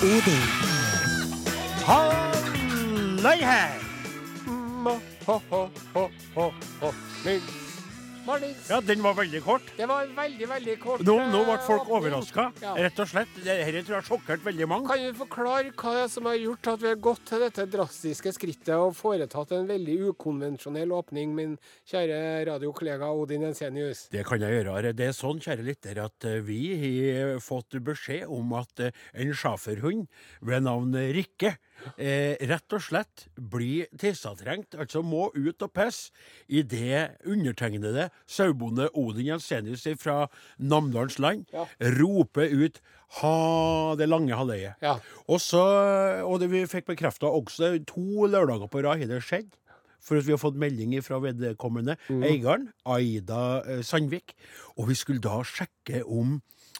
我的好厉害嗯好好好好好厉害 Ja, den var veldig kort. Det var veldig, veldig kort. Nå, nå ble eh, folk åpning. overraska, Ja. rett og slett. Dette tror jeg har sjokkert veldig mange. Kan du forklare hva som har gjort at vi har gått til dette drastiske skrittet og foretatt en veldig ukonvensjonell åpning, min kjære radiokollega Odin Ensenius? Det kan jeg gjøre. Det er sånn, kjære lytter, at eh, vi har fått beskjed om at eh, en schæferhund ved navn Rikke eh, rett og slett blir tissetrengt, altså må ut og pisse, idet undertegnede sauebonde Odin Jensenius fra Namdalens land Ja. roper ut ha det lange halvøyet. Ja. Og så, og det vi fikk bekrefta også to lørdager på rad har det skjedd. For vi har fått melding fra vedkommende eieren, Aida eh, Sandvik. Og vi skulle da sjekke om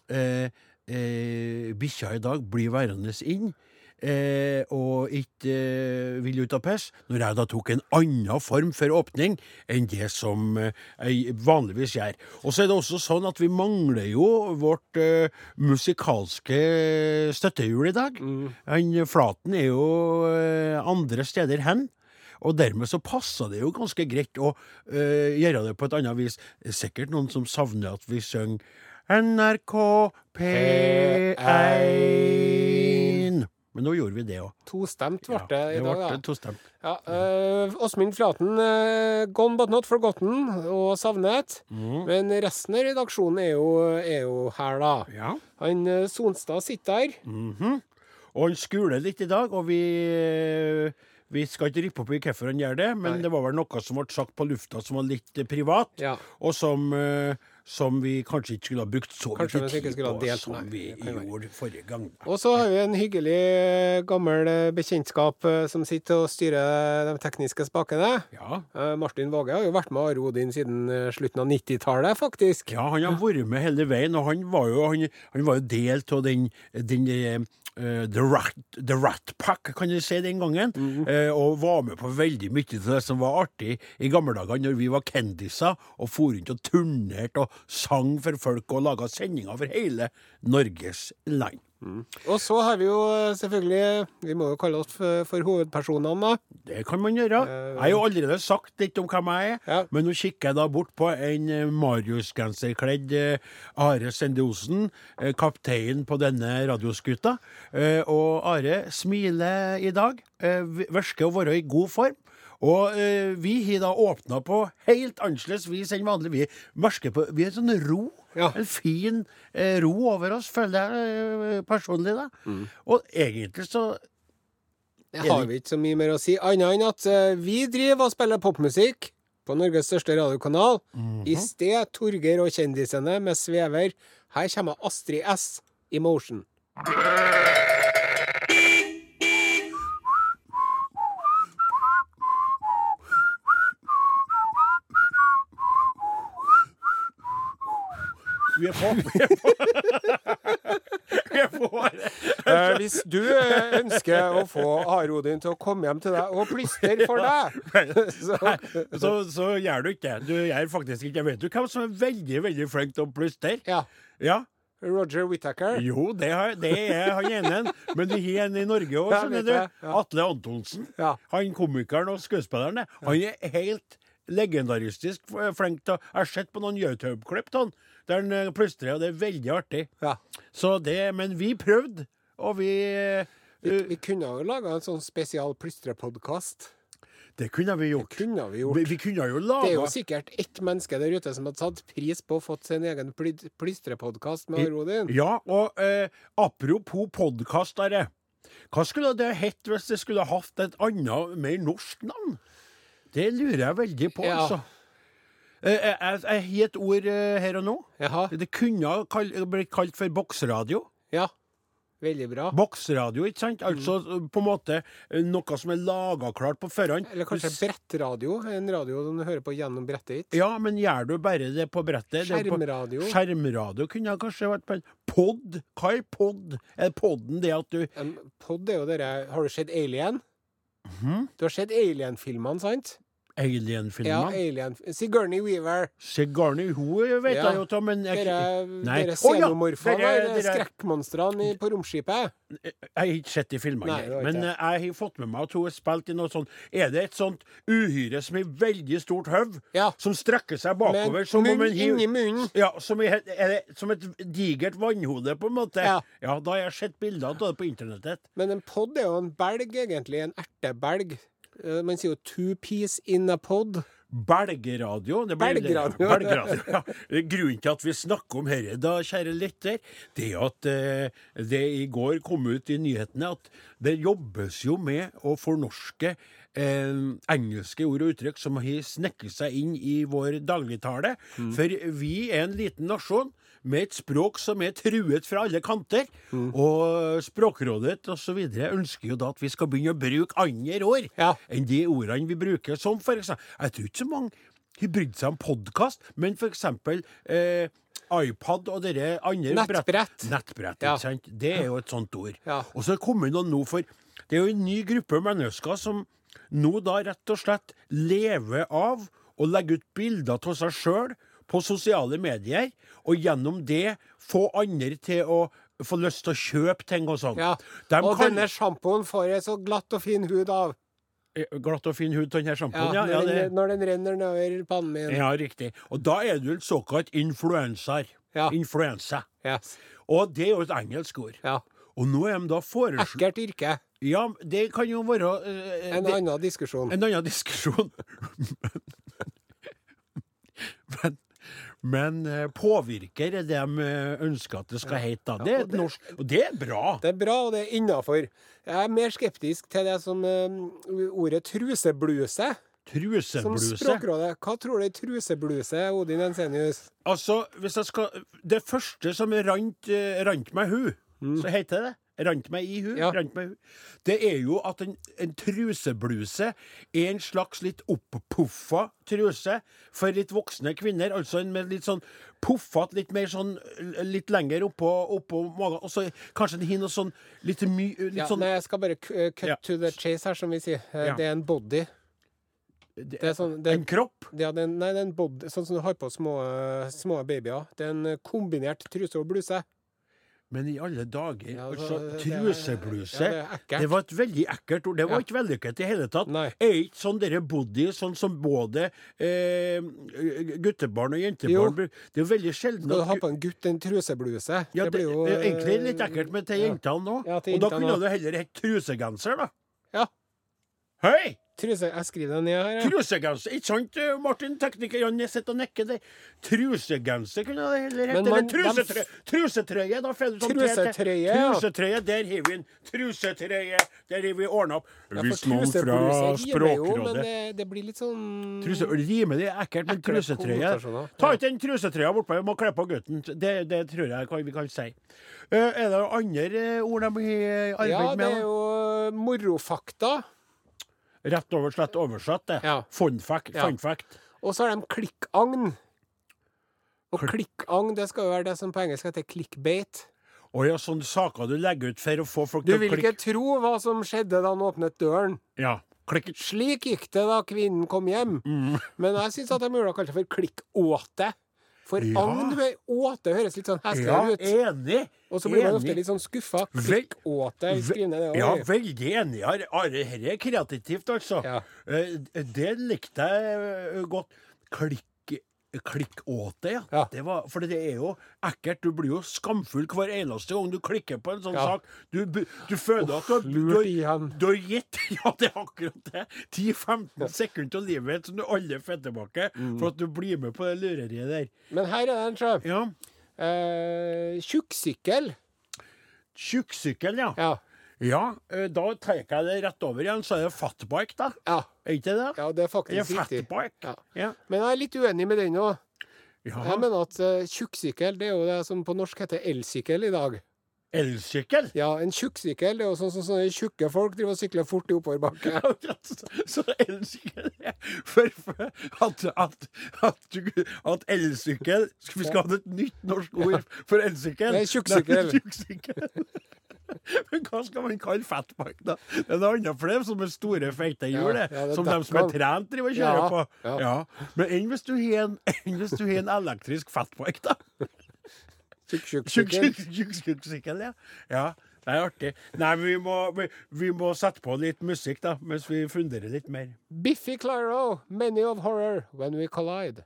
eh, eh, bikkja i dag blir værende inn. Eh, og ikke eh, vil ut av pisse, når jeg da tok en annen form for åpning enn det som eh, jeg vanligvis gjør. Og så er det også sånn at vi mangler jo vårt eh, musikalske støttehjul i dag. Han Flaten er jo eh, andre steder hen. Og dermed så passer det jo ganske greit å øh, gjøre det på et annet vis. Det er sikkert noen som savner at vi synger NRK P1. Men nå gjorde vi det òg. Tostemt ble det i det dag, da. Ja, eh, Åsmund Flaten, eh, gone but not forgotten, og savnet. Mm. Men resten av redaksjonen er jo, er jo her, da. Ja. Han eh, Sonstad sitter der. Mhm. Og han skuler litt i dag, og vi vi skal ikke rippe opp i hvorfor han gjør det, men Nei. det var vel noe som ble sagt på lufta som var litt privat, Ja. og som, eh, som vi kanskje ikke skulle ha brukt så Kanskje mye tid på delt, som vi gjorde forrige gang. Og så har vi en hyggelig eh, gammel eh, bekjentskap eh, som sitter og styrer de tekniske spakene. Ja. Eh, Martin Våge har jo vært med Are Odin siden eh, slutten av 90-tallet, faktisk. Ja, han har vært med hele veien, og han var jo, han, han var jo del av den, den eh, the, rat, the Rat Pack, kan du si, den gangen. eh, og var med på veldig mye av det som var artig i gamle dager, når vi var kendiser og for rundt og turnerte og sang for folk og laga sendinger for hele Norges land. Og så har vi jo eh, selvfølgelig Vi må jo kalle oss for, for hovedpersonene, da. Det kan man gjøre. Jeg har jo allerede sagt litt om hvem jeg er, Ja. men nå kikker jeg da bort på en eh, Marius-genserkledd eh, Are Sende Osen, eh, kaptein på denne radioskuta. Eh, Og Are smiler i dag, eh, virker å være i god form. Og eh, vi har da åpna på helt annerledes vis enn vanlig. Vi merker på Vi er sånn ro. Ja. En fin eh, ro over oss, føler jeg eh, personlig, da. Og egentlig så Det har vi ikke så mye mer å si, annet enn at eh, vi driver og spiller popmusikk på Norges største radiokanal. I sted Torgeir og kjendisene med svever. Her kommer Astrid S. i Emotion. Vi er på. Vi er på. Vi er på. Eh, hvis du eh, ønsker å få Are Odin til å komme hjem til deg og plystre for deg, så Så, så gjør du ikke. Du gjør faktisk ikke. Vet du hvem som er veldig veldig flink til å plystre? Ja. Ja. Roger Whittaker. Jo, det, har, det er han ene. Men vi har en i Norge òg, skjønner du. Atle Antonsen. Ja. Han komikeren og skuespilleren. Han er helt legendaristisk flink til Jeg har sett på noen YouTube-klipp av han der han eh, plystrer, og det er veldig artig. Ja. Så det, Men vi prøvde, og vi Vi, eh, vi kunne jo laga en sånn spesial plystrepodkast. Det kunne vi gjort. Det Kunne vi gjort. Vi, vi kunne jo Det er jo sikkert ett menneske der ute som hadde satt pris på å fått sin egen ply- plystrepodkast med Rodin. Odin. Ja, og eh, apropos podkastere. Hva skulle det hett hvis det skulle hatt et annet, mer norsk navn? Det lurer jeg veldig på, Ja. altså. Jeg jeg- jeg har et ord eh, her og nå. Jaha. Det kunne kall, blitt kalt for boksradio. Ja. Veldig bra. Boksradio, ikke sant? Mm. Altså mm. på en måte eh, noe som er laga klart på forhånd. Eller kanskje brettradio. En radio som du hører på gjennom brettet ditt. Ja, men gjør du bare det på brettet? Det er på- Skjermradio. Skjermradio kunne kanskje vært på en pod. Hva er pod? Er podden det at du En pod er jo dere Har du sett Alien? Mhm. Du har sett Alien-filmene, sant? Alien-filmene. Ja, Alien. Sigourney Weaver. Sigourney, hun vet Ja. jeg jo av, men jeg, Dere, Nei. dere ja, xenomorfene, dere- de skrekkmonstrene på romskipet. Jeg har ikke sett de filmene, Nei, ikke men jeg. har fått med meg at hun har spilt i noe sånt Er det et sånt uhyre som har veldig stort høv, Ja. som strekker seg bakover Med som om munn en hiv- inni munnen. Ja, som, er det, som et digert vannhode, på en måte. Ja. da har jeg sett bilder av det på internettet. Men en pod er jo en belg, egentlig. En ertebelg. Eh, Man sier jo 'two piece in a pod'. Belgeradio. Det blir- Belgradio. Belgradio, ja. Grunnen til at vi snakker om dette, da, kjære lytter, det er at eh, det i går kom ut i nyhetene at det jobbes jo med å fornorske eh, engelske ord og uttrykk som har snekket seg inn i vår dagligtale. For vi er en liten nasjon. Med et språk som er truet fra alle kanter. Og Språkrådet osv. ønsker jo da at vi skal begynne å bruke andre ord Ja. enn de ordene vi bruker. Som for eksempel Jeg tror ikke så mange har brydd seg om podkast, men for eksempel eh, iPad og dere andre Nettbrett. Nettbrett, Ja. ikke sant? Det er jo et sånt ord. Ja. Og så er det kommet noen nå for Det er jo en ny gruppe mennesker som nå da rett og slett lever av å legge ut bilder av seg sjøl på sosiale medier, og gjennom det få andre til å få lyst til å kjøpe ting og sånn. Ja. De Og kan- denne sjampoen får jeg så glatt og fin hud av. Eh, Glatt og fin hud av denne Ja, sjampoen? Ja, når, ja, den, det, når den renner nedover pannen min. ja, riktig. Og da er du en såkalt influenser. Ja. Influensa. Yes. Og det er jo et engelsk ord. Ja. Og nå er de da foreslått Ekkelt yrke. Ja, det kan jo være uh, En det, annen diskusjon. en annen diskusjon. men men eh, påvirker er det de eh, ønsker at det skal hete. da. Det er et norsk Og det er bra! Det er bra, og det er innafor. Jeg er mer skeptisk til det som eh, ordet trusebluse. Som Trusebluse. Språkrådet. Hva tror du er trusebluse, Odin Ensenius? Altså, hvis jeg skal Det første som rant, rant meg hu, så heter det Rant meg i hu. Ja. Meg i hu. Det er jo at en, en trusebluse er en slags litt oppuffa truse for litt voksne kvinner. Altså en med litt sånn puffete, litt mer sånn eh, litt lenger oppå, oppå magen. Og så kanskje den har noe sånn litt mye Litt Ja, sånn nei, jeg skal bare eh, cut Ja. to the chase her, som vi sier. Eh. Det er en body. det, Det er sånn, det, En kropp. ja, det er, nei, det er en body, sånn som du har på små, små babyer. Det er en eh, kombinert truse og bluse. Men i alle dager, Ja, altså, det- det- trusebluse ja, det. Det var et veldig ekkelt ord. Det var Ja. ikke vellykket i hele tatt. Nei. Er ikke sånn dere body, sånn som både eh, guttebarn og jentebarn bruker Det er jo veldig sjelden Skal du ha på en gutt en trusebluse? ja, det, blir jo det er egentlig eh, litt ekkelt, men til jentene nå. Og da kunne du det heller hett trusegenser, da. Ja. Hei! Truse, jeg skriver den ned her. ja. Trusegenser. Ikke sant, Martin, Martin? Teknikerne sitter og nikker der. Trusegenser kunne det heller hett. Eller trusetrøye. Trusetrøye, da får du sånn Trusetrøye, ja. Trusetrøye, der har vi en trusetrøye. Der har vi ordna opp. Ja, Hvis noen fra trusebluse jo, men Språkrådet det, det blir litt sånn Truse, Rime det er ekkelt, men trusetrøye. Ta ikke den trusetrøya bortpå, vi må kle på gutten. Det, det tror jeg vi kan si. Eh, er det andre eh, ord de har arbeidet med? Ja, det er jo morofakta. Rett over slett oversatt, det. Ja. Fun fact. Ja. Fun fact. Og så har de klikkagn. Og Klikk- klikkagn, det skal jo være det som på engelsk heter clickbait. Og ja, sånne saker du legger ut for å få folk Du til å vil ikke tro hva som skjedde da han åpnet døren. Ja, Klikk. Slik gikk det da kvinnen kom hjem. Mm. Men jeg syns at de burde kalt det for klikkåte. For Ja. agn med åte høres litt sånn Ja, hesligere ut. enig. Og så blir man ofte litt sånn skuffa. Ned det Ja, veldig enig. Dette er kreativt, altså. Ja. Eh, Det likte jeg godt. Klikk Klikkåte, ja. Ja. Det var, for det er jo ekkelt. Du blir jo skamfull hver eneste gang du klikker på en sånn Ja. sak. Du, du føler at du du, har, gitt Ja, det er akkurat det. 10-15 sekunder av livet som du aldri får tilbake Mm. for at du blir med på det lureriet der. Men her er det en sjø. Ja. Eh, Tjukksykkel. Tjukksykkel, ja. Ja. Ja, eh, da trekker jeg det rett over igjen, så er det fatbike, da. ja. Er ikke det? Ja, det er faktisk riktig. fatbike. Ja. Ja. Men jeg er litt uenig med den òg. Ja. Jeg mener at uh, tjukksykkel det er jo det som på norsk heter elsykkel i dag. Elsykkel? Ja, en tjukksykkel det er jo sånn som sånne tjukke folk driver og sykler fort i oppoverbakke. Så elsykkel er for, for at, at, at, at elsykkel Vi skal ha et nytt norsk ord for elsykkel. Det er tjukksykkel. Tjukksykkel. Men hva skal man kalle fatbike, da? Det er noe annet for det, som er store, feite hjul, Ja, ja, som de som er trent, driver og kjører på. ja. Men enn hvis du har en, en elektrisk fatbike, da? Tjukk, tjukk, Tjukk, sykkel. tjukk, tjukk, tjukk sykkel, ja. ja. Det er artig. Nei, vi må, vi, vi må sette på litt musikk, da, mens vi funderer litt mer. Biffy Clyro, Many of Horror, When We Collide.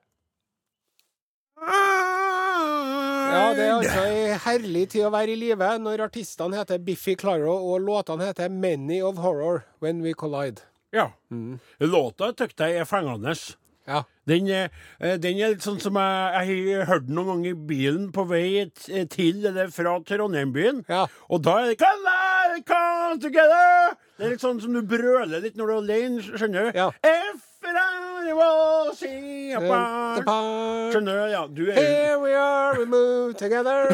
Ja, det er altså ei herlig tid å være i live når artistene heter Biffy Claro og låtene heter Many of Horror, When We Collide. Ja. Mm. Låta syns jeg er fengende. Ja. Den, eh, den er litt sånn som jeg, jeg har hørt den noen ganger i bilen på vei til eller fra Trondheim-byen. Ja. Og da er det Collide, come together! Det er litt sånn som du brøler litt når du er alene, skjønner du? Ja. If I will see apart. Skjønner du? Ja, du er Here we are, we move together.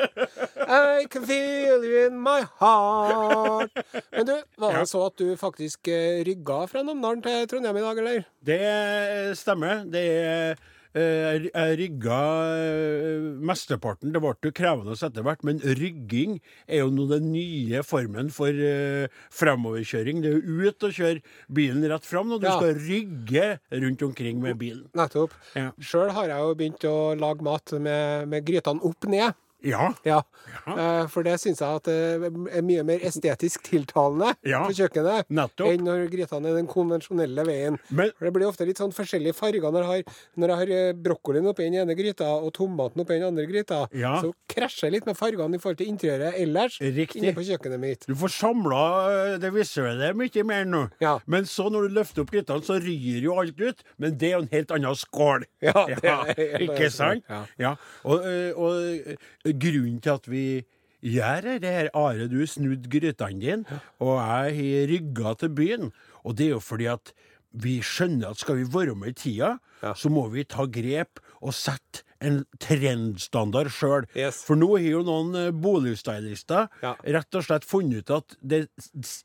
I can feel you in my heart. Men du, var det så at du faktisk eh, rygga fra Namdalen til Trondheim i dag, eller? Det stemmer. Det er Jeg rygga eh, mesteparten. Det ble jo krevende etter hvert, men rygging er jo nå den nye formen for uh, fremoverkjøring. Det er jo ut og kjøre bilen rett fram når du Ja. skal rygge rundt omkring med bilen. Nettopp. Ja. Sjøl har jeg jo begynt å lage mat med, med grytene opp ned. Ja. Ja. Eh, for det syns jeg at det er mye mer estetisk tiltalende Ja. på kjøkkenet Nettopp. enn når grytene er den konvensjonelle veien. Men For Det blir ofte litt sånn forskjellige farger når jeg har, når jeg har eh, brokkolien oppi den ene gryta og tomaten oppi den andre gryta. Ja. Så krasjer jeg litt med fargene i forhold til interiøret ellers Riktig. inne på kjøkkenet mitt. du får samla det visuelle mye mer nå. Ja. Men så når du løfter opp grytene, så ryr jo alt ut. Men det er jo en helt annen skål. Ja, det ikke sant? Ja. Ja. Og, og grunnen til at vi gjør det her, Are, du snudd grytene dine, og jeg har rygga til byen. Og det er jo fordi at vi skjønner at skal vi være med i tida, Ja. så må vi ta grep og sette en trendstandard sjøl. Yes. For nå har jo noen eh, boligstylister Ja. rett og slett funnet ut at det,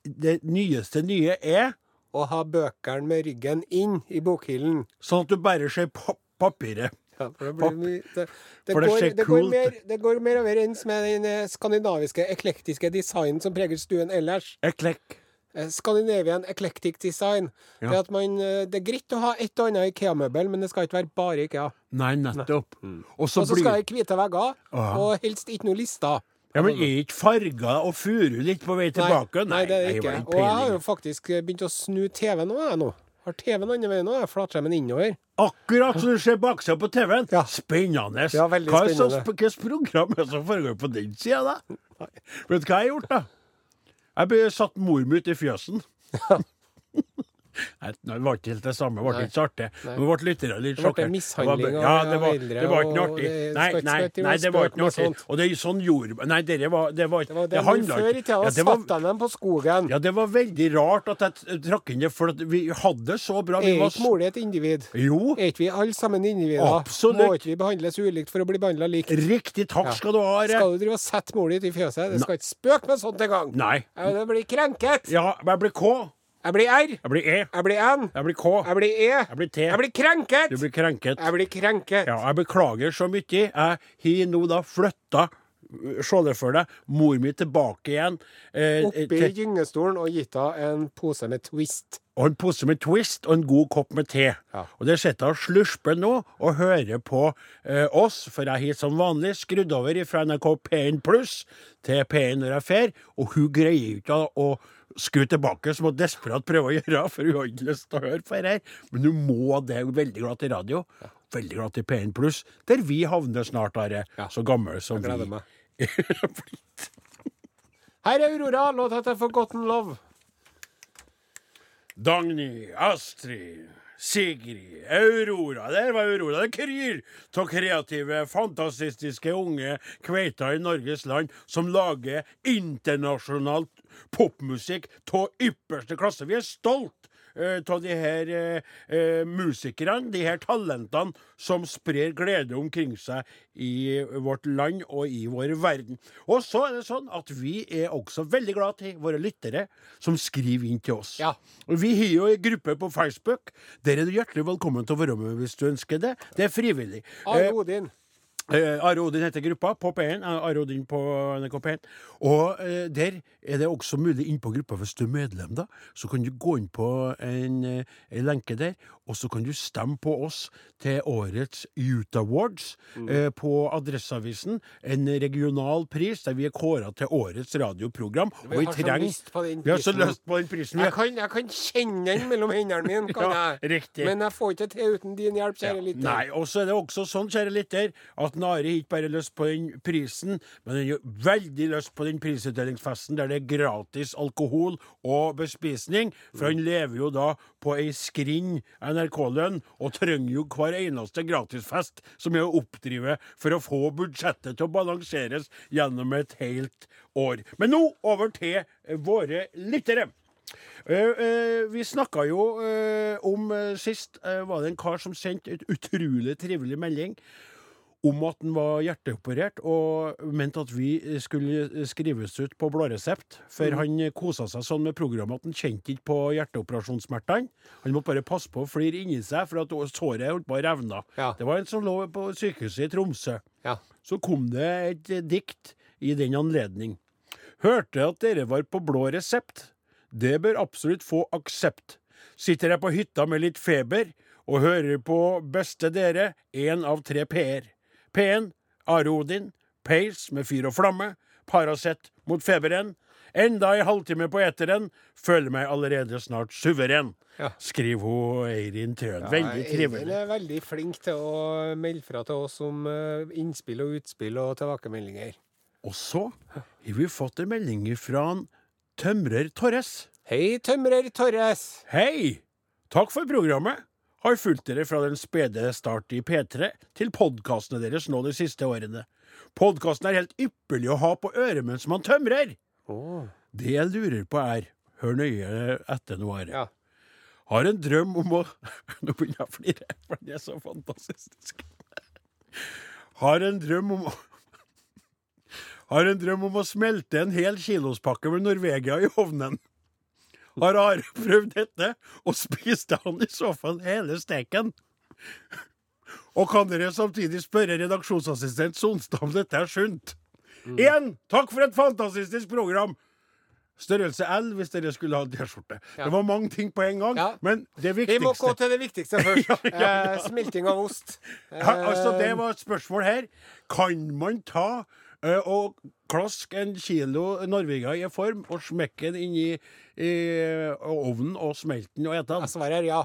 det nyeste nye er Å ha bøkene med ryggen inn i bokhyllen. sånn at du bare ser pa papiret. Ja, det, mye, det, det, går, går mer, det går mer overens med den skandinaviske eklektiske designen som preger stuen ellers. Eklekk. Eh, Scandinavian eclectic design. Ja. Man, eh, det er greit å ha et og annet Ikea-møbel, men det skal ikke være bare Ikea. Nei, nettopp. Så Og så blir skal det hvite vegger, og helst ikke noe lister. Ja, men er ikke farga og furu litt på vei tilbake? Nei, det er det ikke. Og jeg har jo faktisk begynt å snu TV nå, jeg nå. Har TV-en andre veien jeg flatskjermen innover. Akkurat som du ser baksida på TV-en. Ja. Spennende. Ja, veldig hva er så spennende. sp- Hvilket program er det som foregår på den sida, da? Vet du hva jeg har gjort, da? Jeg ble satt mor mi ut i fjøsen. Nei, det var ikke helt det samme. Det ble ikke så artig. Men ble lytterne litt Det ble sjokkert. mishandling Det av- det eldre, det var ikke noe artig. Nei, nei, nei, det var ikke noe artig. Og det er sånn jord... Nei, det var Det var, Det var det, det handla Før i tida det satte de dem på skogen. ja, det var veldig rart at jeg trakk inn det, for vi hadde det så bra. Vi Er ikke mor di et individ? Jo, Er ikke vi alle sammen individer? Absolutt. Må ikke vi behandles ulikt for å bli behandla likt? riktig takk skal du ha. Are. Skal du drive og sette mor di i fjøset? Det skal ikke spøke med sånt engang! Nei. Ja, Det blir krenket! Ja, jeg blir K. Jeg blir R. Jeg blir E. Jeg blir N. Jeg blir K. Jeg blir E. Jeg blir T. Jeg blir krenket! Du blir krenket. Jeg blir krenket. Ja, jeg beklager så mye. Jeg har nå da flytta Se det for deg. Mor mi tilbake igjen. Eh, Oppi til, gyngestolen og gitt henne en pose med Twist. og en pose med Twist og en god kopp med te. Ja. Og der sitter hun og slurper nå og hører på eh, oss, for jeg har som vanlig skrudd over fra NRK P1 pluss til P1 når jeg drar, og hun greier ikke å skru tilbake, som hun desperat prøver å gjøre, for hun har ikke lyst til å høre på her. Men hun må det. Hun er veldig glad til radio. Veldig glad til P1 pluss, der vi havner snart, Are. Så gammel som Jeg gleder vi meg. Her er Aurora, låt heter Forgotten Love. Dagny, Astrid, Sigrid, Aurora. Der var Aurora. Det kryr av kreative, fantastiske unge kveiter i Norges land som lager internasjonalt popmusikk av ypperste klasse. Vi er stolt av de her eh, eh, musikerne, de her talentene som sprer glede omkring seg i vårt land og i vår verden. Og så er det sånn at vi er også veldig glad til våre lyttere som skriver inn til oss. Ja. Vi har jo en gruppe på Facebook. Der er du hjertelig velkommen til å være med hvis du ønsker det. Det er frivillig. Are Eh, Are Odin heter gruppa på P1. eh, Are Odin på NRK P1. Og eh, der er det også mulig inn på gruppa hvis du er medlem, da. Så kan du gå inn på en, eh, en lenke der, og så kan du stemme på oss til årets Youth Awards Mm. eh, på Adresseavisen. En regional pris der vi er kåra til årets radioprogram. Og vi har så trenger Vi har så lyst på den prisen. Jeg kan, jeg kan kjenne den mellom hendene mine, kan Ja, jeg. riktig. Men jeg får ikke til uten din hjelp, kjære lytter. Nei, og så er det også sånn, kjære lytter, at Nari ikke bare har lyst på den prisen, men han har veldig lyst på den prisutdelingsfesten der det er gratis alkohol og bespisning, for han lever jo da på ei skrinn NRK-lønn, og trenger jo hver eneste gratisfest som er å oppdrive for å få budsjettet til å balanseres gjennom et helt år. Men nå over til våre lyttere. Eh, eh, vi snakka jo eh, om sist var det en kar som sendte et utrolig trivelig melding om at han var hjerteoperert, og mente at vi skulle skrives ut på blå resept. For han kosa seg sånn med programmet at han kjente ikke på hjerteoperasjonssmertene. Han måtte bare passe på å flire inni seg, for at såret holdt på å revne. Ja. Det var en som lå på sykehuset i Tromsø. Ja. Så kom det et dikt i den anledning. Hørte at dere var på blå resept. Det bør absolutt få aksept. Sitter jeg på hytta med litt feber og hører på beste dere, én av tre P-er. P1, Are Odin, Pace med fyr og flamme, Paracet mot feberen. Enda ei halvtime på eteren, føler meg allerede snart suveren. Ja. Skriver hun Eirin Tøen. Veldig trivelig. Eirin er veldig flink til å melde fra til oss om eh, innspill og utspill og tilbakemeldinger. Og så har vi fått en melding fra en Tømrer Torres. Hei, tømrer Torres. Hei! Takk for programmet. Har fulgt dere fra den spede start i P3 til podkastene deres nå de siste årene. Podkasten er helt ypperlig å ha på øret mens man tømrer. Oh. Det jeg lurer på er Hør nøye etter nå, Are. Ja. Har en drøm om å Nå begynner jeg å flire, for det er så fantastisk. Har en drøm om å Har en drøm om å smelte en hel kilospakke med Norvegia i ovnen. Har Are prøvd dette, og spiste han i så fall hele steken? Og kan dere samtidig spørre redaksjonsassistent Sonstad om dette er sunt? Igjen, takk for et fantastisk program! Størrelse L hvis dere skulle ha T-skjorte. Ja. Det var mange ting på en gang, Ja. men det viktigste Vi må gå til det viktigste først. Ja. Eh, smelting av ost. altså Det var et spørsmål her. Kan man ta eh, og klaske en kilo Norvegia i form og smekke den inn i, i ovnen og smelte den og ete den? Jeg svarer ja.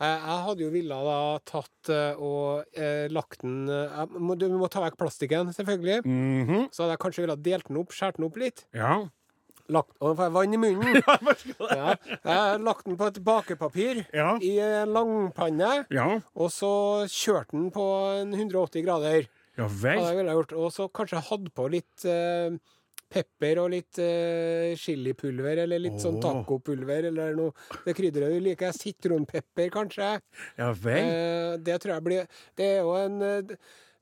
Jeg hadde jo villa da tatt eh, og eh, lagt den eh, må, Du må ta vekk plastikken, selvfølgelig. Mhm, Så hadde jeg kanskje villet delt den opp, skåret den opp litt. Ja. Lagt, og nå får jeg vann i munnen. Ja. Jeg har lagt den på et bakepapir Ja. i en langpanne, ja. og så kjørte den på 180 grader. Ja Ja, det ville jeg gjort. Og så kanskje hatt på litt eh, pepper og litt eh, chilipulver, eller litt sånn Åh. tacopulver, eller noe. Det krydderet du liker. Sitronpepper, kanskje. Ja vel. Eh, det tror jeg blir Det er jo en eh,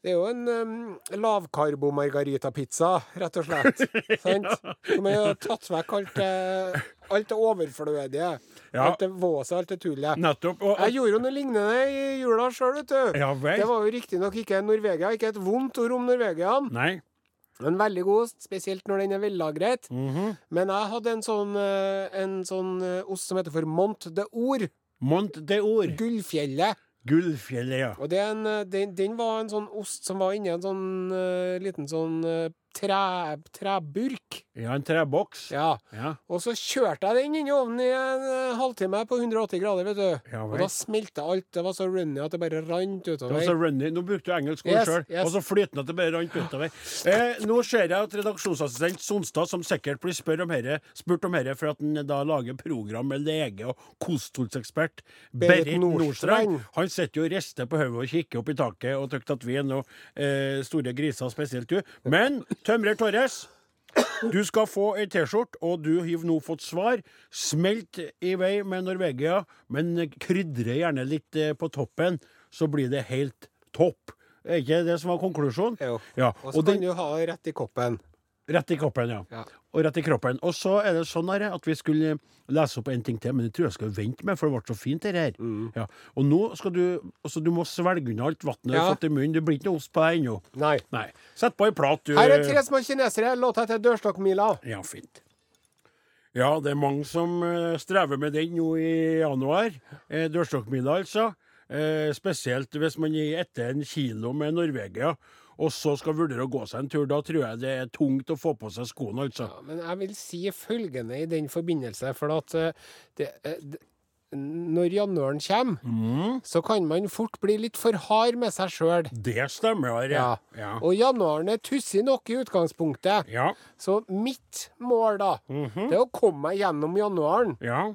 det er jo en um, lavkarbo-margaritapizza, rett og slett. Sant? Som har tatt vekk alt det, alt det overflødige. Ja. Alt det våset, alt det tullet. Nettopp. Og, Jeg gjorde jo noe lignende i jula sjøl, vet du. ja. Det var jo riktignok ikke Norvegia, ikke et vondt ord om Norvegian. Nei. men veldig god spesielt når den er vellagret. Mhm. Men jeg hadde en sånn, eh, en sånn eh, ost som heter for Mont de Or, Mont de Or. Gullfjellet. Gullfjellet, ja. Og det er en, eh, den, den var en sånn ost som var inni en sånn uh, liten sånn tre, treburk. Ja, en treboks. Ja. Ja. Og så kjørte jeg den inn i ovnen i en eh, halvtime på 180 grader, vet du. Ja og da smelta alt. Det var så runny at det bare rant utover. Det var så runny. Nå brukte du engelsk ord Yes, sjøl. yes. Og så flytende at det bare rant utover. Eh, nå ser jeg at redaksjonsassistent Sonstad, som sikkert blir spurt om herre, spurt om herre for at han da lager program med lege og kostholdsekspert Berit Nordstrand. Han sitter jo og rister på hodet og kikker opp i taket og tykker at vi er noe eh, store griser, spesielt du. Men tømrer Torres. Du skal få ei T-skjorte, og du har nå fått svar. Smelt i vei med Norvegia, men krydre gjerne litt eh, på toppen, så blir det helt topp. Er ikke det som var konklusjonen? Jo. Ja. Og så kan den, du ha rett i koppen. Rett i kroppen, ja. Ja. Og rett i kroppen. Og så er det sånn her, at vi skulle lese opp en ting til, men det tror jeg skal vente med, for det ble så fint, det her. Ja. Og nå skal du altså Du må svelge unna alt vannet du har fått i munnen. Det blir ikke noe ost på deg ennå. Nei. Nei. Sett på ei plat, du. Her er tre små kinesere. Låta heter Dørstokkmila. Ja, fint. Ja, det er mange som eh, strever med den nå i januar. Eh, Dørstokkmila, altså. Eh, spesielt hvis man er etter en kilo med Norvegia, og så skal vurdere å gå seg en tur. Da tror jeg det er tungt å få på seg skoene, altså. Ja, men jeg vil si følgende i den forbindelse, for at eh, det, eh, det, når januaren kommer, Mm. så kan man fort bli litt for hard med seg sjøl. Det stemmer, Ja. Ja. Og januaren er tussig nok i utgangspunktet. Ja. Så mitt mål, da, Mhm. det er å komme meg gjennom januaren. ja.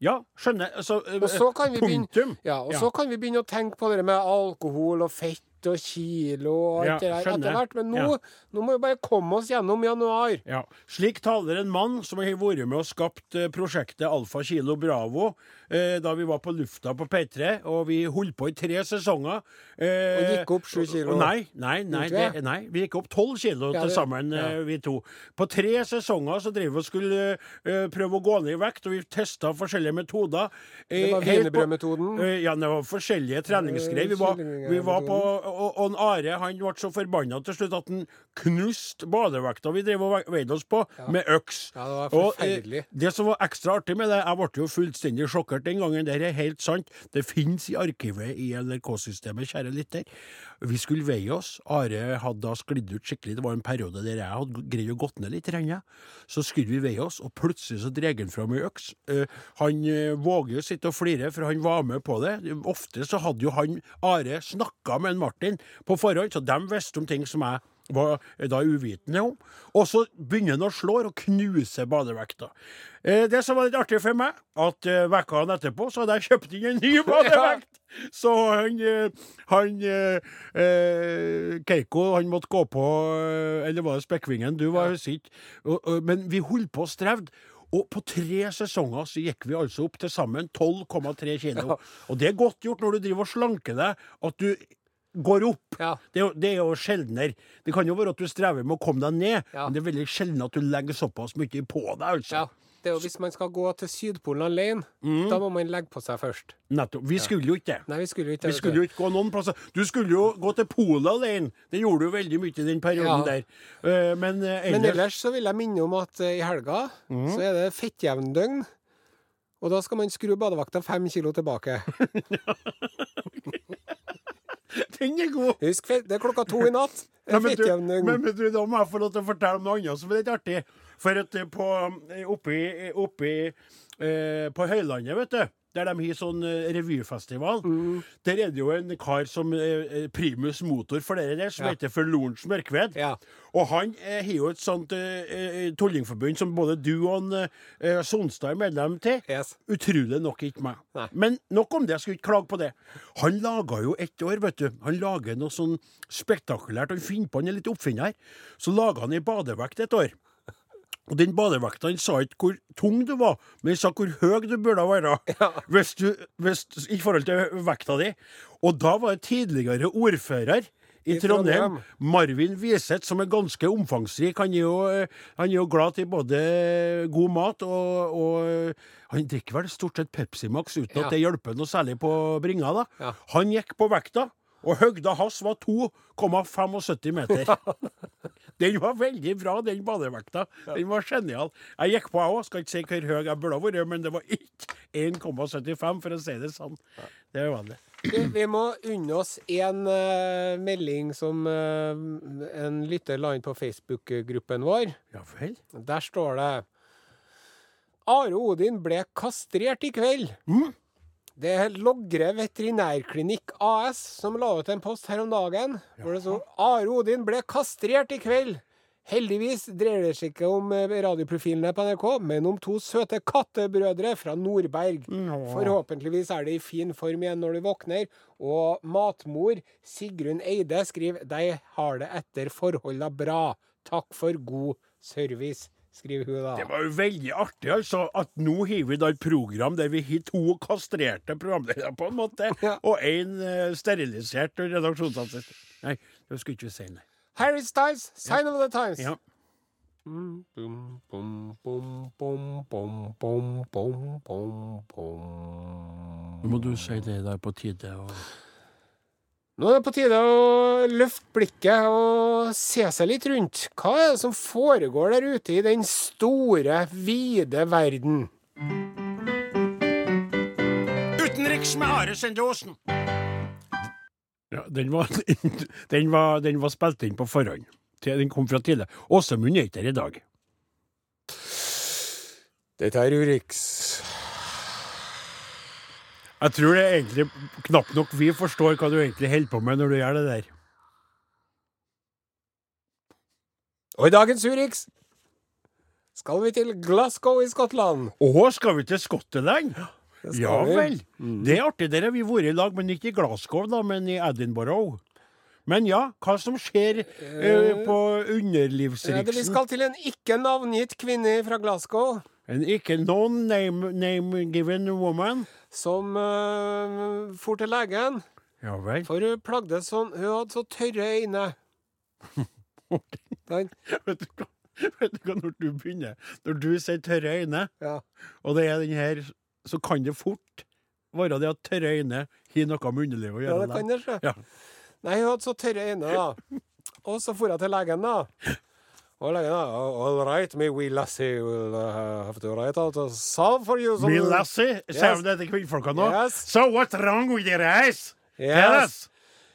Ja, skjønner. Altså, eh, Og så kan vi begynne, punktum. ja, og Ja. så kan vi begynne å tenke på det med alkohol og fett og kilo og Ja, det der etter hvert. Men nå, Ja. nå må vi bare komme oss gjennom januar. Ja. Slik taler en mann som har vært med og skapt eh, prosjektet Alfa Kilo Bravo da vi var på lufta på P3, og vi holdt på i tre sesonger. Eh, Og gikk opp sju kilo. Nei, nei, nei, det, nei vi gikk opp tolv kilo Ja, til sammen, ja. eh, vi to. På tre sesonger så drev vi og skulle eh, prøve å gå ned i vekt, og vi testa forskjellige metoder. Det Eh, var wienerbrødmetoden. Eh, Ja, det var forskjellige treningsgreier. Vi var, vi var på Og, og Are han ble så forbanna til slutt at han knuste badevekta vi drev og veide oss på, med øks. Ja, det var Og, eh, forferdelig. det som var ekstra artig med det, jeg ble jo fullstendig sjokkert den gangen. Det er helt sant. Det finnes i arkivet i NRK-systemet, kjære lytter. Vi skulle veie oss. Are hadde da sklidd ut skikkelig. Det var en periode der jeg hadde greid å gått ned litt. ja. Så skulle vi veie oss, og plutselig så drar han fram ei øks. Eh, han eh, våger jo sitte og flire, for han var med på det. Ofte så hadde jo han, Are, snakka med en Martin på forhånd, så de visste om ting som jeg var er da uvitende om. Og så begynner han å slå og knuse badevekta. Eh, det som var litt artig for meg, at vekka vekkene etterpå så hadde jeg kjøpt inn en ny badevekt. Så han, eh, han eh, eh, Keiko han måtte gå på eh, Eller var det Spekkvingen? Du var jo og- Men vi holdt på og strevde. Og på tre sesonger så gikk vi altså opp til sammen 12,3 kilo. Og det er godt gjort når du driver og slanker deg, at du går opp. Ja. Det er, jo, det er jo sjeldnere. Det kan jo være at du strever med å komme deg ned, Ja. men det er veldig sjelden at du legger såpass mye på deg. altså. Ja. Det er jo hvis man skal gå til Sydpolen alene, Mm. da må man legge på seg først. Nettopp. Vi skulle jo ikke det. Nei, vi skulle jo ikke Vi skulle jo ikke gå noen plasser. Du skulle jo gå til Polet alene. Det gjorde du veldig mye i den perioden der. Eh, men ellers... Men ellers, ellers så vil jeg minne om at eh, i helga mm. så er det fettjevndøgn. Og da skal man skru badevakta fem kilo tilbake. Den er god! Husk, det er klokka to i natt. Men, du, men, men du, da må jeg få lov til å fortelle om noe annet som er litt artig. For at eh, på, eh, oppi, oppi eh, på Høylandet, vet du, der de har sånn eh, revyfestival, Mm. der er det jo en kar som er primus motor for dere der, som Ja. heter for Lorentz Mørkved. Ja. Og han eh, har jo et sånt eh, eh, tullingforbund som både du og uh, eh, Sonstad er medlem til. Yes. Utrolig nok ikke meg. Nei. Men nok om det, jeg skulle ikke klage på det. Han laga jo ett år, vet du. Han lager noe sånn spektakulært. Han finner på, han er litt oppfinner. Så laga han ei badevekt et år. Og den badevekta sa ikke hvor tung du var, men han sa hvor høy du burde være hvis du, hvis, i forhold til vekta di. Og da var det tidligere ordfører i I Trondheim, Trondheim. Marvin Wiseth, som er ganske omfangsrik. Han er jo, han er jo glad til både god mat og, og Han drikker vel stort sett Pepsi Max uten Ja. at det hjelper noe særlig på bringa. da. Ja. Han gikk på vekta, og høgda hans var 2,75 meter. Den var veldig bra, den badevekta. Den var genial. Jeg gikk på, jeg òg. Skal ikke si hvor høy jeg burde ha vært, men det var ikke 1,75, for å si det sånn. Det var det. Vi, vi må unne oss en uh, melding som uh, en lytter la inn på Facebook-gruppen vår. Ja vel? Der står det Are Odin ble kastrert i kveld. Mm. Det er Logre veterinærklinikk AS som la ut en post her om dagen hvor det sto Are Odin ble kastrert i kveld. Heldigvis dreier det seg ikke om eh, radioprofilene på NRK, men om to søte kattebrødre fra Nordberg. Forhåpentligvis er de i fin form igjen når du våkner. Og matmor Sigrun Eide skriver de har det etter forholda bra. Takk for god service, skriver hun da. Det var jo veldig artig, altså, at nå har vi da et program der vi har to kastrerte programledere, på en måte, ja. og én uh, eh, sterilisert redaksjonsassistent. Nei, det skulle ikke si nei. Harry Styles, Sign ja. of the Times. Ja. Mm. Må du si det der på tide? og... Nå er det på tide å løfte blikket og se seg litt rundt. Hva er det som foregår der ute i den store, vide verden? Utenriks med Are Sende Ja, den var, den, var, den var spilt inn på forhånd. Den kom fra tidlig. Åsemund er ikke der i dag. Dette er Urix. Jeg tror det er egentlig knapt nok vi forstår hva du egentlig holder på med når du gjør det der. Og i dagens Urix skal vi til Glasgow i Skottland. Å, skal vi til Skottland? Ja vi. vel. Det er artig. Der har vi vært i lag, men ikke i Glasgow, da, men i Edinburgh. Men ja, hva som skjer uh, på Ja, vi skal til en ikke navngitt kvinne fra Glasgow En ikke noen name, name given woman? som uh, for til legen. Ja vel. For hun plagdes sånn Hun hadde så tørre øyne. Vet du hva? Vet du hva, når du begynner Når du sier tørre øyne, ja. og det er den her, så kan det fort være det at tørre øyne har noe med underlivet å ja, gjøre. det kan det. Ja. Nei, hun hadde så tørre øyne, da. Og så for jeg til legen, da. Og legen da, "Oh, All right, me wee lassie will uh, have to write out a song for you. Me lassie, Yes. sier de til kvinnfolka nå. Yes. So what's wrong with your eyes? Tell Yes. us.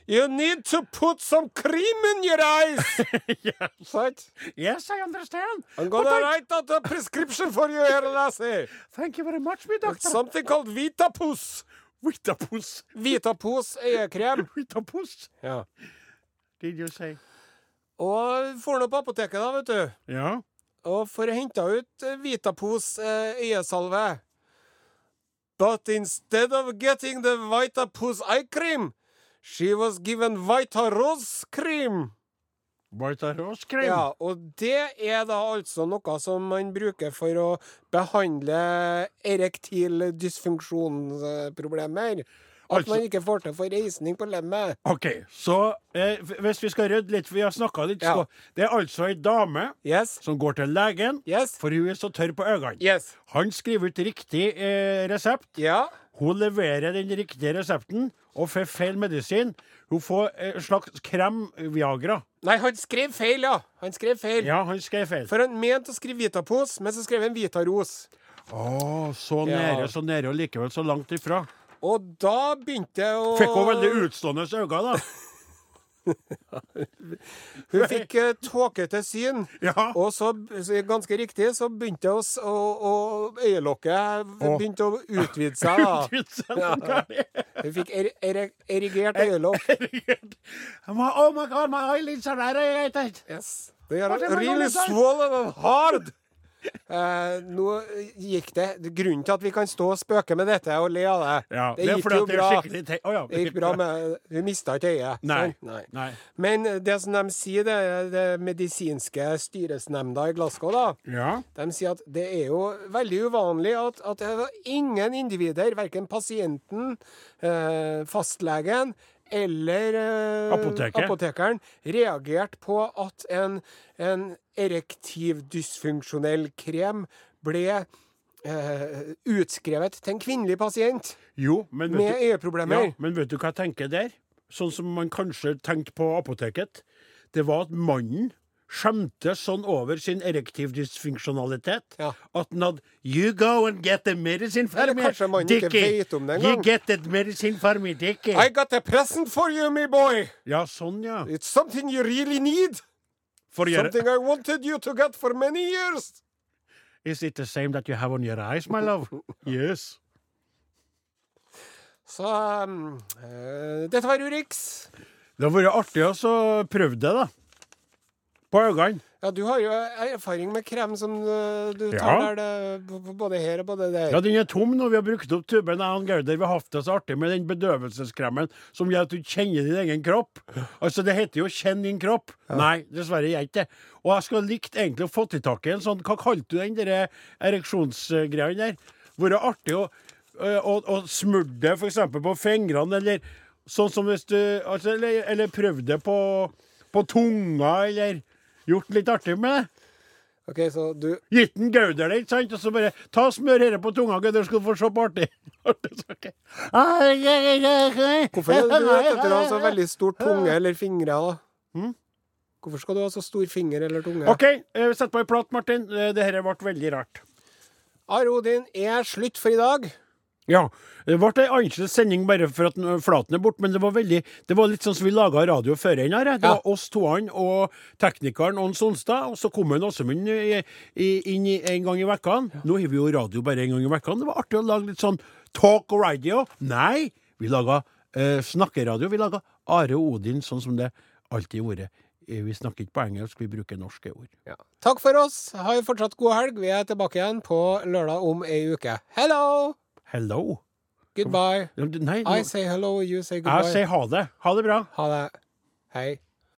You need to put some cream in your eyes. yes. Right? yes, I understand. I'm going gonna I- write out a prescription for you here, lassie. Thank you very much, me doctor. It's something called Vitapus. Vitapus. Vitapus øyekrem. Vitapus, Yeah. did you say? Og får nå på apoteket, da, vet du. Ja. Og får henta ut eh, Vitapos eh, øyesalve. But instead of getting the Vitapos eye cream, she was given Vitaros cream. Vitaros cream. Ja, og det er da altså noe som man bruker for å behandle erektil dysfunksjonsproblemer. At Altså- man ikke får til å få reisning på lemmet. OK, så eh, hvis vi skal rydde litt, vi har snakka litt, Ja. så Det er altså ei dame Yes? som går til legen, Yes? for hun er så tørr på øynene. Yes. Han skriver ut riktig eh, resept. Ja. Hun leverer den riktige resepten og får feil medisin. Hun får en slags krem-Viagra. Nei, han skrev feil, ja. Han skrev feil. Ja, han skrev feil. For han mente å skrive Vitapos, men så skrev han Vitaros. Å, så Ja. så nære, og likevel så langt ifra. Og da begynte jeg å Fikk hun veldig utstående øyne, da. Hun fikk uh, tåkete syn. Ja. Og så, ganske riktig, så begynte å, å, å øyelokket begynte å utvide seg. da. Hun fikk er, er, erigert øyelokk. oh my god, my eyelids are irritated. Yes. They are really swollen and hard. Eh, nå gikk det Grunnen til at vi kan stå og spøke med dette og le av det, Ja, det gikk det jo bra. det Å ja. Det gikk bra med Vi mista ikke øyet. Nei. Nei. Nei. Men det som de sier, det, det medisinske styresnemnda i Glasgow, da, Ja. de sier at det er jo veldig uvanlig at, at det ingen individer, verken pasienten, eh, fastlegen eller eh, apotekeren, reagerte på at en, en erektiv dysfunksjonell krem ble eh, utskrevet til en kvinnelig pasient Jo, men med øyeproblemer. ja, men vet du hva jeg tenker der? Sånn som man kanskje tenkte på apoteket. Det var at mannen skjemtes sånn over sin erektiv dysfunksjonalitet Ja. at han hadde You go and get the medicine for me, Dickie. You get the medicine for me, Dickie. I got a present for you, my boy. Ja, sånn, ja. It's something you really need. For your Something I wanted you to get for many years. Is it the same that you have on your eyes, my love? Yes. Så um, uh, dette var Urix. Det hadde vært artig å prøve det, da. På øynene. Ja, du har jo erfaring med krem som eh, du tar Ja. der det, både her og både der. Ja, den er tom når vi har brukt opp tuben. Jeg og Gauder vi har hatt det så artig med den bedøvelseskremen som gjør at du kjenner din egen kropp. Altså, det heter jo 'kjenn din kropp'. Nei, dessverre gjør ikke det. Og jeg skulle likt egentlig å få til tak i en sånn Hva kalte du den der ereksjonsgreia der? Vært artig å, øh, å, å smøre det f.eks. på fingrene, eller sånn som hvis du altså, Eller, eller prøvd det på, på tunga, eller gjort litt artig med det. OK, så du Gitt den Gauder det, ikke sant? Og så bare ta smør dette på tunga, Gauder, skal du få se på artig. Hvorfor er du ute etter å ha så veldig stor tunge eller fingre, da? Hmm? Hvorfor skal du ha så stor finger eller tunge? OK, eh, sett på ei plat, Martin. Dette Det her ble veldig rart. Are Odin er slutt for i dag. Ja. Det ble ei annerledes sending bare for at eh, Flaten er borte, men det var veldig Det var litt sånn som vi laga radio før enn her. Det Ja. var oss toene og teknikeren Ons Sonstad, og så kom en Åsemund inn en gang i uka. Nå har vi jo radio bare en gang i uka. Det var artig å lage litt sånn talk og radio. Nei, vi laga eh, snakkeradio. Vi laga Are Odin sånn som det alltid har vært. Eh, Vi snakker ikke på engelsk, vi bruker norske ord. Takk for oss. Ha en fortsatt god helg. Vi er tilbake igjen på lørdag om ei uke. Hello! Hello. Goodbye. Nei, I say hello, you say jeg goodbye. sier ha det. Ha det bra. Ha det. Hei.